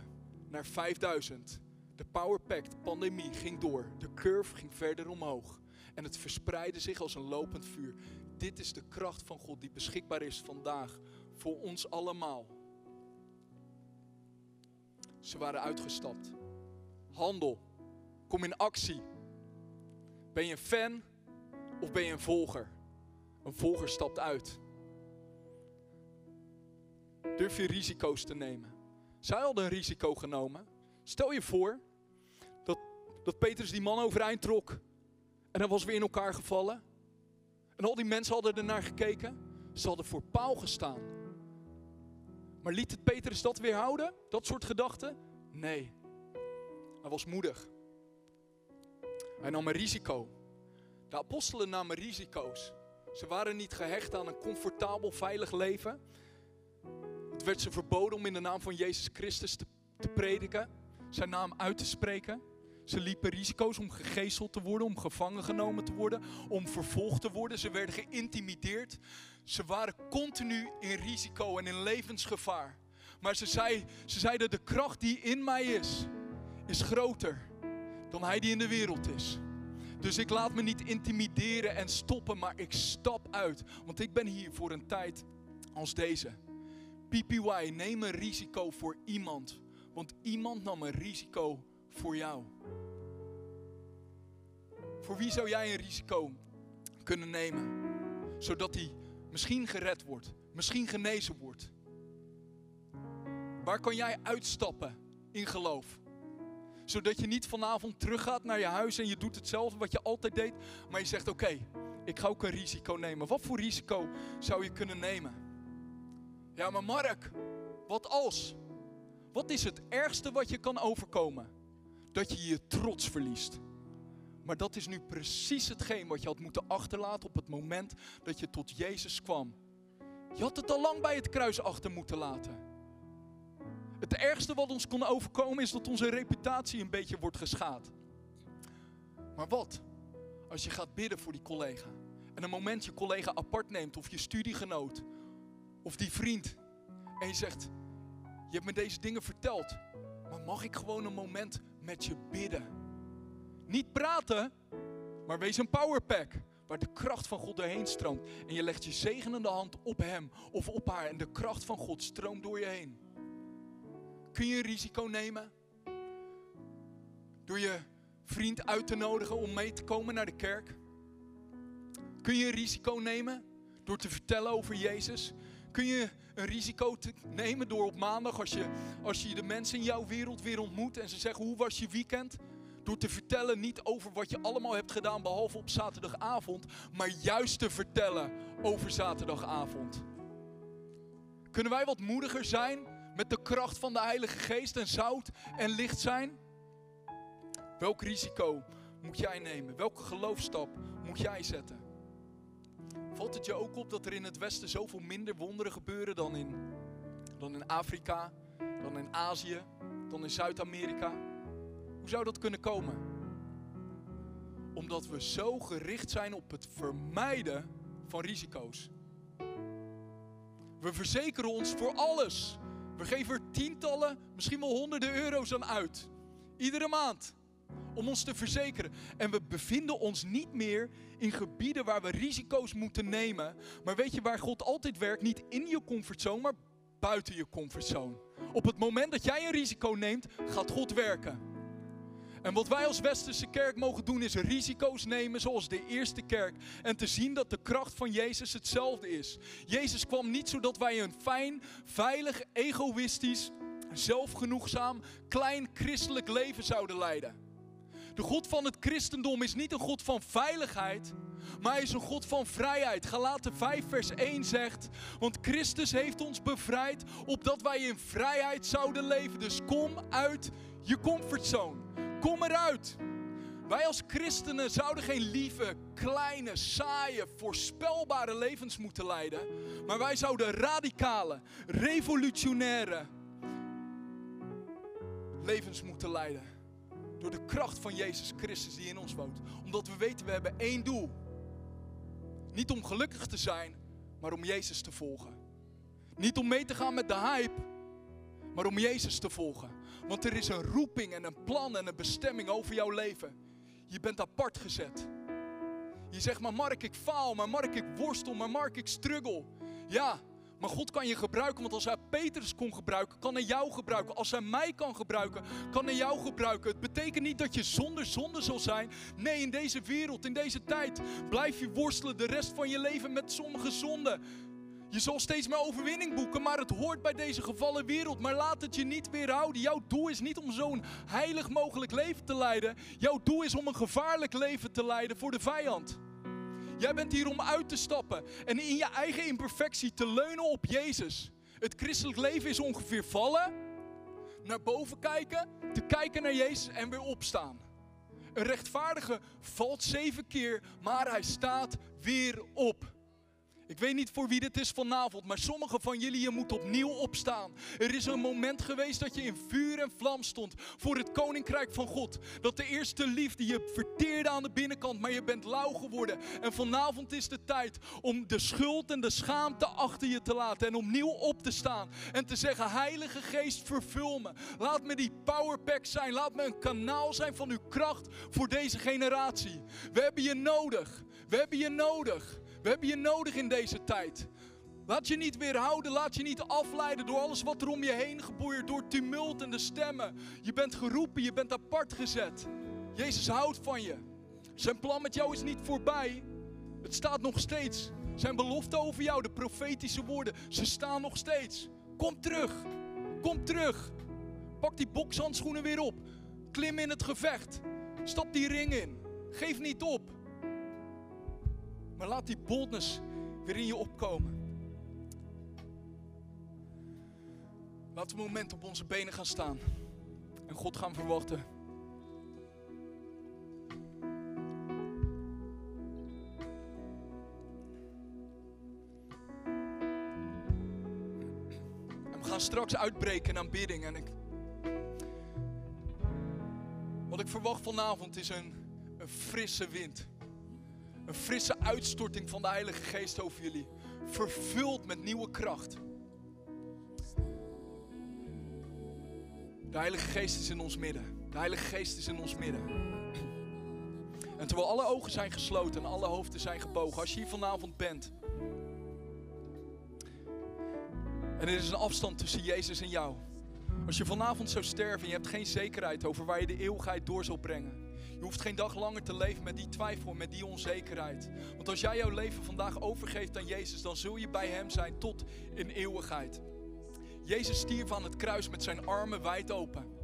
naar 5000. De Power Pact, pandemie, ging door. De curve ging verder omhoog. En het verspreidde zich als een lopend vuur. Dit is de kracht van God die beschikbaar is vandaag voor ons allemaal. Ze waren uitgestapt. Handel. Kom in actie. Ben je een fan of ben je een volger? Een volger stapt uit. Durf je risico's te nemen? Zij hadden een risico genomen. Stel je voor dat, dat Petrus die man overeind trok en hij was weer in elkaar gevallen. En al die mensen hadden er naar gekeken. Ze hadden voor paal gestaan. Maar liet het Petrus dat weerhouden? Dat soort gedachten? Nee. Hij was moedig. Hij nam een risico. De apostelen namen risico's. Ze waren niet gehecht aan een comfortabel, veilig leven. Het werd ze verboden om in de naam van Jezus Christus te, te prediken, zijn naam uit te spreken. Ze liepen risico's om gegezeld te worden, om gevangen genomen te worden, om vervolgd te worden. Ze werden geïntimideerd. Ze waren continu in risico en in levensgevaar. Maar ze, zei, ze zeiden, de kracht die in mij is, is groter dan hij die in de wereld is. Dus ik laat me niet intimideren en stoppen, maar ik stap uit. Want ik ben hier voor een tijd als deze. PPY, neem een risico voor iemand. Want iemand nam een risico voor jou. Voor wie zou jij een risico kunnen nemen? Zodat hij misschien gered wordt, misschien genezen wordt. Waar kan jij uitstappen in geloof? Zodat je niet vanavond teruggaat naar je huis en je doet hetzelfde wat je altijd deed. Maar je zegt oké, ik ga ook een risico nemen. Wat voor risico zou je kunnen nemen? Ja, maar Mark, wat als? Wat is het ergste wat je kan overkomen? Dat je je trots verliest. Maar dat is nu precies hetgeen wat je had moeten achterlaten op het moment dat je tot Jezus kwam. Je had het al lang bij het kruis achter moeten laten. Het ergste wat ons kon overkomen is dat onze reputatie een beetje wordt geschaad. Maar wat als je gaat bidden voor die collega en een moment je collega apart neemt of je studiegenoot of die vriend en je zegt, je hebt me deze dingen verteld, maar mag ik gewoon een moment met je bidden? Niet praten, maar wees een powerpack waar de kracht van God doorheen stroomt. En je legt je zegenende hand op hem of op haar en de kracht van God stroomt door je heen. Kun je een risico nemen? Door je vriend uit te nodigen om mee te komen naar de kerk? Kun je een risico nemen door te vertellen over Jezus? Kun je een risico te nemen door op maandag, als je, als je de mensen in jouw wereld weer ontmoet en ze zeggen hoe was je weekend? Door te vertellen niet over wat je allemaal hebt gedaan behalve op zaterdagavond, maar juist te vertellen over zaterdagavond. Kunnen wij wat moediger zijn met de kracht van de Heilige Geest en zout en licht zijn? Welk risico moet jij nemen? Welke geloofstap moet jij zetten? Valt het je ook op dat er in het Westen zoveel minder wonderen gebeuren dan in, dan in Afrika, dan in Azië, dan in Zuid-Amerika? Hoe zou dat kunnen komen? Omdat we zo gericht zijn op het vermijden van risico's. We verzekeren ons voor alles. We geven er tientallen, misschien wel honderden euro's aan uit. Iedere maand. Om ons te verzekeren. En we bevinden ons niet meer in gebieden waar we risico's moeten nemen. Maar weet je waar God altijd werkt? Niet in je comfortzone, maar buiten je comfortzone. Op het moment dat jij een risico neemt, gaat God werken. En wat wij als Westerse kerk mogen doen is risico's nemen zoals de eerste kerk. En te zien dat de kracht van Jezus hetzelfde is. Jezus kwam niet zodat wij een fijn, veilig, egoïstisch, zelfgenoegzaam, klein christelijk leven zouden leiden. De God van het christendom is niet een God van veiligheid, maar hij is een God van vrijheid. Galaten 5 vers 1 zegt, want Christus heeft ons bevrijd opdat wij in vrijheid zouden leven. Dus kom uit je comfortzone. Kom eruit. Wij als christenen zouden geen lieve, kleine, saaie, voorspelbare levens moeten leiden. Maar wij zouden radicale, revolutionaire levens moeten leiden. Door de kracht van Jezus Christus die in ons woont. Omdat we weten, we hebben één doel. Niet om gelukkig te zijn, maar om Jezus te volgen. Niet om mee te gaan met de hype, maar om Jezus te volgen. Want er is een roeping en een plan en een bestemming over jouw leven. Je bent apart gezet. Je zegt, maar Mark, ik faal, maar Mark, ik worstel, maar Mark, ik struggle. Ja, maar God kan je gebruiken, want als hij Petrus kon gebruiken, kan hij jou gebruiken. Als hij mij kan gebruiken, kan hij jou gebruiken. Het betekent niet dat je zonder zonde zal zijn. Nee, in deze wereld, in deze tijd, blijf je worstelen de rest van je leven met sommige zonden. Je zal steeds meer overwinning boeken, maar het hoort bij deze gevallen wereld. Maar laat het je niet weerhouden. Jouw doel is niet om zo'n heilig mogelijk leven te leiden. Jouw doel is om een gevaarlijk leven te leiden voor de vijand. Jij bent hier om uit te stappen en in je eigen imperfectie te leunen op Jezus. Het christelijk leven is ongeveer vallen, naar boven kijken, te kijken naar Jezus en weer opstaan. Een rechtvaardige valt zeven keer, maar hij staat weer op. Ik weet niet voor wie dit is vanavond, maar sommigen van jullie je moet opnieuw opstaan. Er is een moment geweest dat je in vuur en vlam stond voor het koninkrijk van God. Dat de eerste liefde je verteerde aan de binnenkant, maar je bent lauw geworden. En vanavond is de tijd om de schuld en de schaamte achter je te laten en opnieuw op te staan. En te zeggen, Heilige Geest, vervul me. Laat me die powerpack zijn. Laat me een kanaal zijn van uw kracht voor deze generatie. We hebben je nodig. We hebben je nodig. We hebben je nodig in deze tijd. Laat je niet weerhouden, laat je niet afleiden door alles wat er om je heen geboeid, door tumult en de stemmen. Je bent geroepen, je bent apart gezet. Jezus houdt van je. Zijn plan met jou is niet voorbij. Het staat nog steeds. Zijn belofte over jou, de profetische woorden, ze staan nog steeds. Kom terug. Kom terug. Pak die bokshandschoenen weer op. Klim in het gevecht. Stap die ring in. Geef niet op. Maar laat die boldness weer in je opkomen. Laten we een moment op onze benen gaan staan. En God gaan verwachten. En we gaan straks uitbreken in aanbidding. En ik, wat ik verwacht vanavond is een frisse wind. Een frisse uitstorting van de Heilige Geest over jullie. Vervuld met nieuwe kracht. De Heilige Geest is in ons midden. De Heilige Geest is in ons midden. En terwijl alle ogen zijn gesloten en alle hoofden zijn gebogen, als je hier vanavond bent. En er is een afstand tussen Jezus en jou. Als je vanavond zou sterven en je hebt geen zekerheid over waar je de eeuwigheid door zal brengen. Je hoeft geen dag langer te leven met die twijfel, met die onzekerheid. Want als jij jouw leven vandaag overgeeft aan Jezus, dan zul je bij Hem zijn tot in eeuwigheid. Jezus stierf aan het kruis met zijn armen wijd open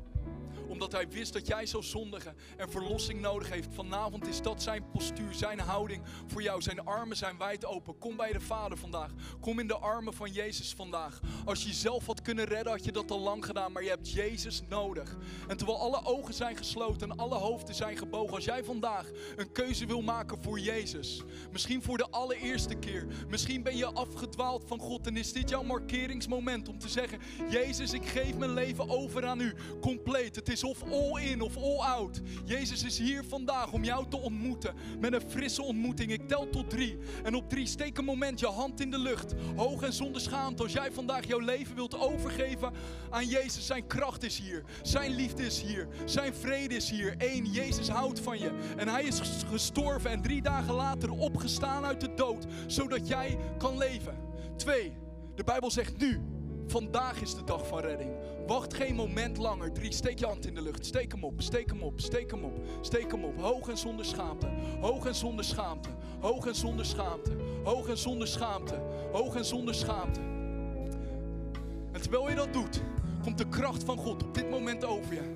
omdat hij wist dat jij zou zondigen en verlossing nodig heeft. Vanavond is dat zijn postuur, zijn houding voor jou. Zijn armen zijn wijd open. Kom bij de Vader vandaag. Kom in de armen van Jezus vandaag. Als je jezelf had kunnen redden, had je dat al lang gedaan. Maar je hebt Jezus nodig. En terwijl alle ogen zijn gesloten en alle hoofden zijn gebogen. Als jij vandaag een keuze wil maken voor Jezus. Misschien voor de allereerste keer. Misschien ben je afgedwaald van God. En is dit jouw markeringsmoment om te zeggen: Jezus, ik geef mijn leven over aan u. Compleet. Het is of all in of all out. Jezus is hier vandaag om jou te ontmoeten met een frisse ontmoeting. Ik tel tot drie. En op drie steek een moment je hand in de lucht. Hoog en zonder schaamte. Als jij vandaag jouw leven wilt overgeven aan Jezus. Zijn kracht is hier. Zijn liefde is hier. Zijn vrede is hier. Eén, Jezus houdt van je. En hij is gestorven en drie dagen later opgestaan uit de dood. Zodat jij kan leven. Twee, de Bijbel zegt nu. Vandaag is de dag van redding. Wacht geen moment langer. Drie, steek je hand in de lucht. Steek hem op, steek hem op, steek hem op, steek hem op. Hoog en zonder schaamte. Hoog en zonder schaamte. Hoog en zonder schaamte. Hoog en zonder schaamte. Hoog en zonder schaamte. En terwijl je dat doet, komt de kracht van God op dit moment over je.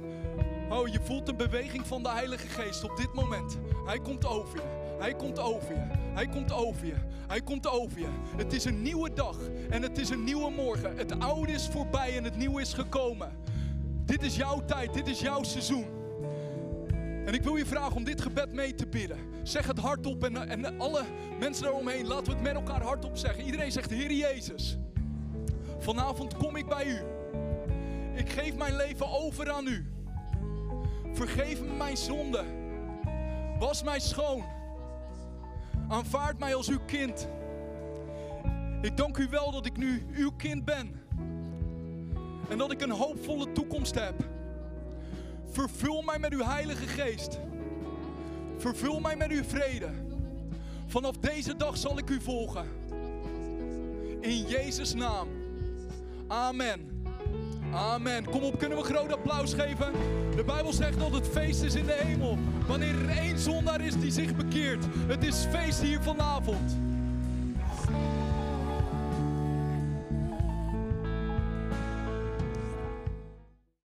Oh, je voelt de beweging van de Heilige Geest op dit moment. Hij komt over je. Hij komt over je. Hij komt over je. Hij komt over je. Het is een nieuwe dag en het is een nieuwe morgen. Het oude is voorbij en het nieuwe is gekomen. Dit is jouw tijd, dit is jouw seizoen. En ik wil je vragen om dit gebed mee te bidden. Zeg het hardop en, en alle mensen daaromheen, laten we het met elkaar hardop zeggen. Iedereen zegt, Heer Jezus, vanavond kom ik bij u. Ik geef mijn leven over aan u. Vergeef me mijn zonde. Was mij schoon. Aanvaard mij als uw kind. Ik dank u wel dat ik nu uw kind ben. En dat ik een hoopvolle toekomst heb. Vervul mij met uw Heilige Geest. Vervul mij met uw vrede. Vanaf deze dag zal ik u volgen. In Jezus' naam. Amen. Amen. Kom op, kunnen we een groot applaus geven? De Bijbel zegt dat het feest is in de hemel. Wanneer er één zondaar is die zich bekeert. Het is feest hier vanavond.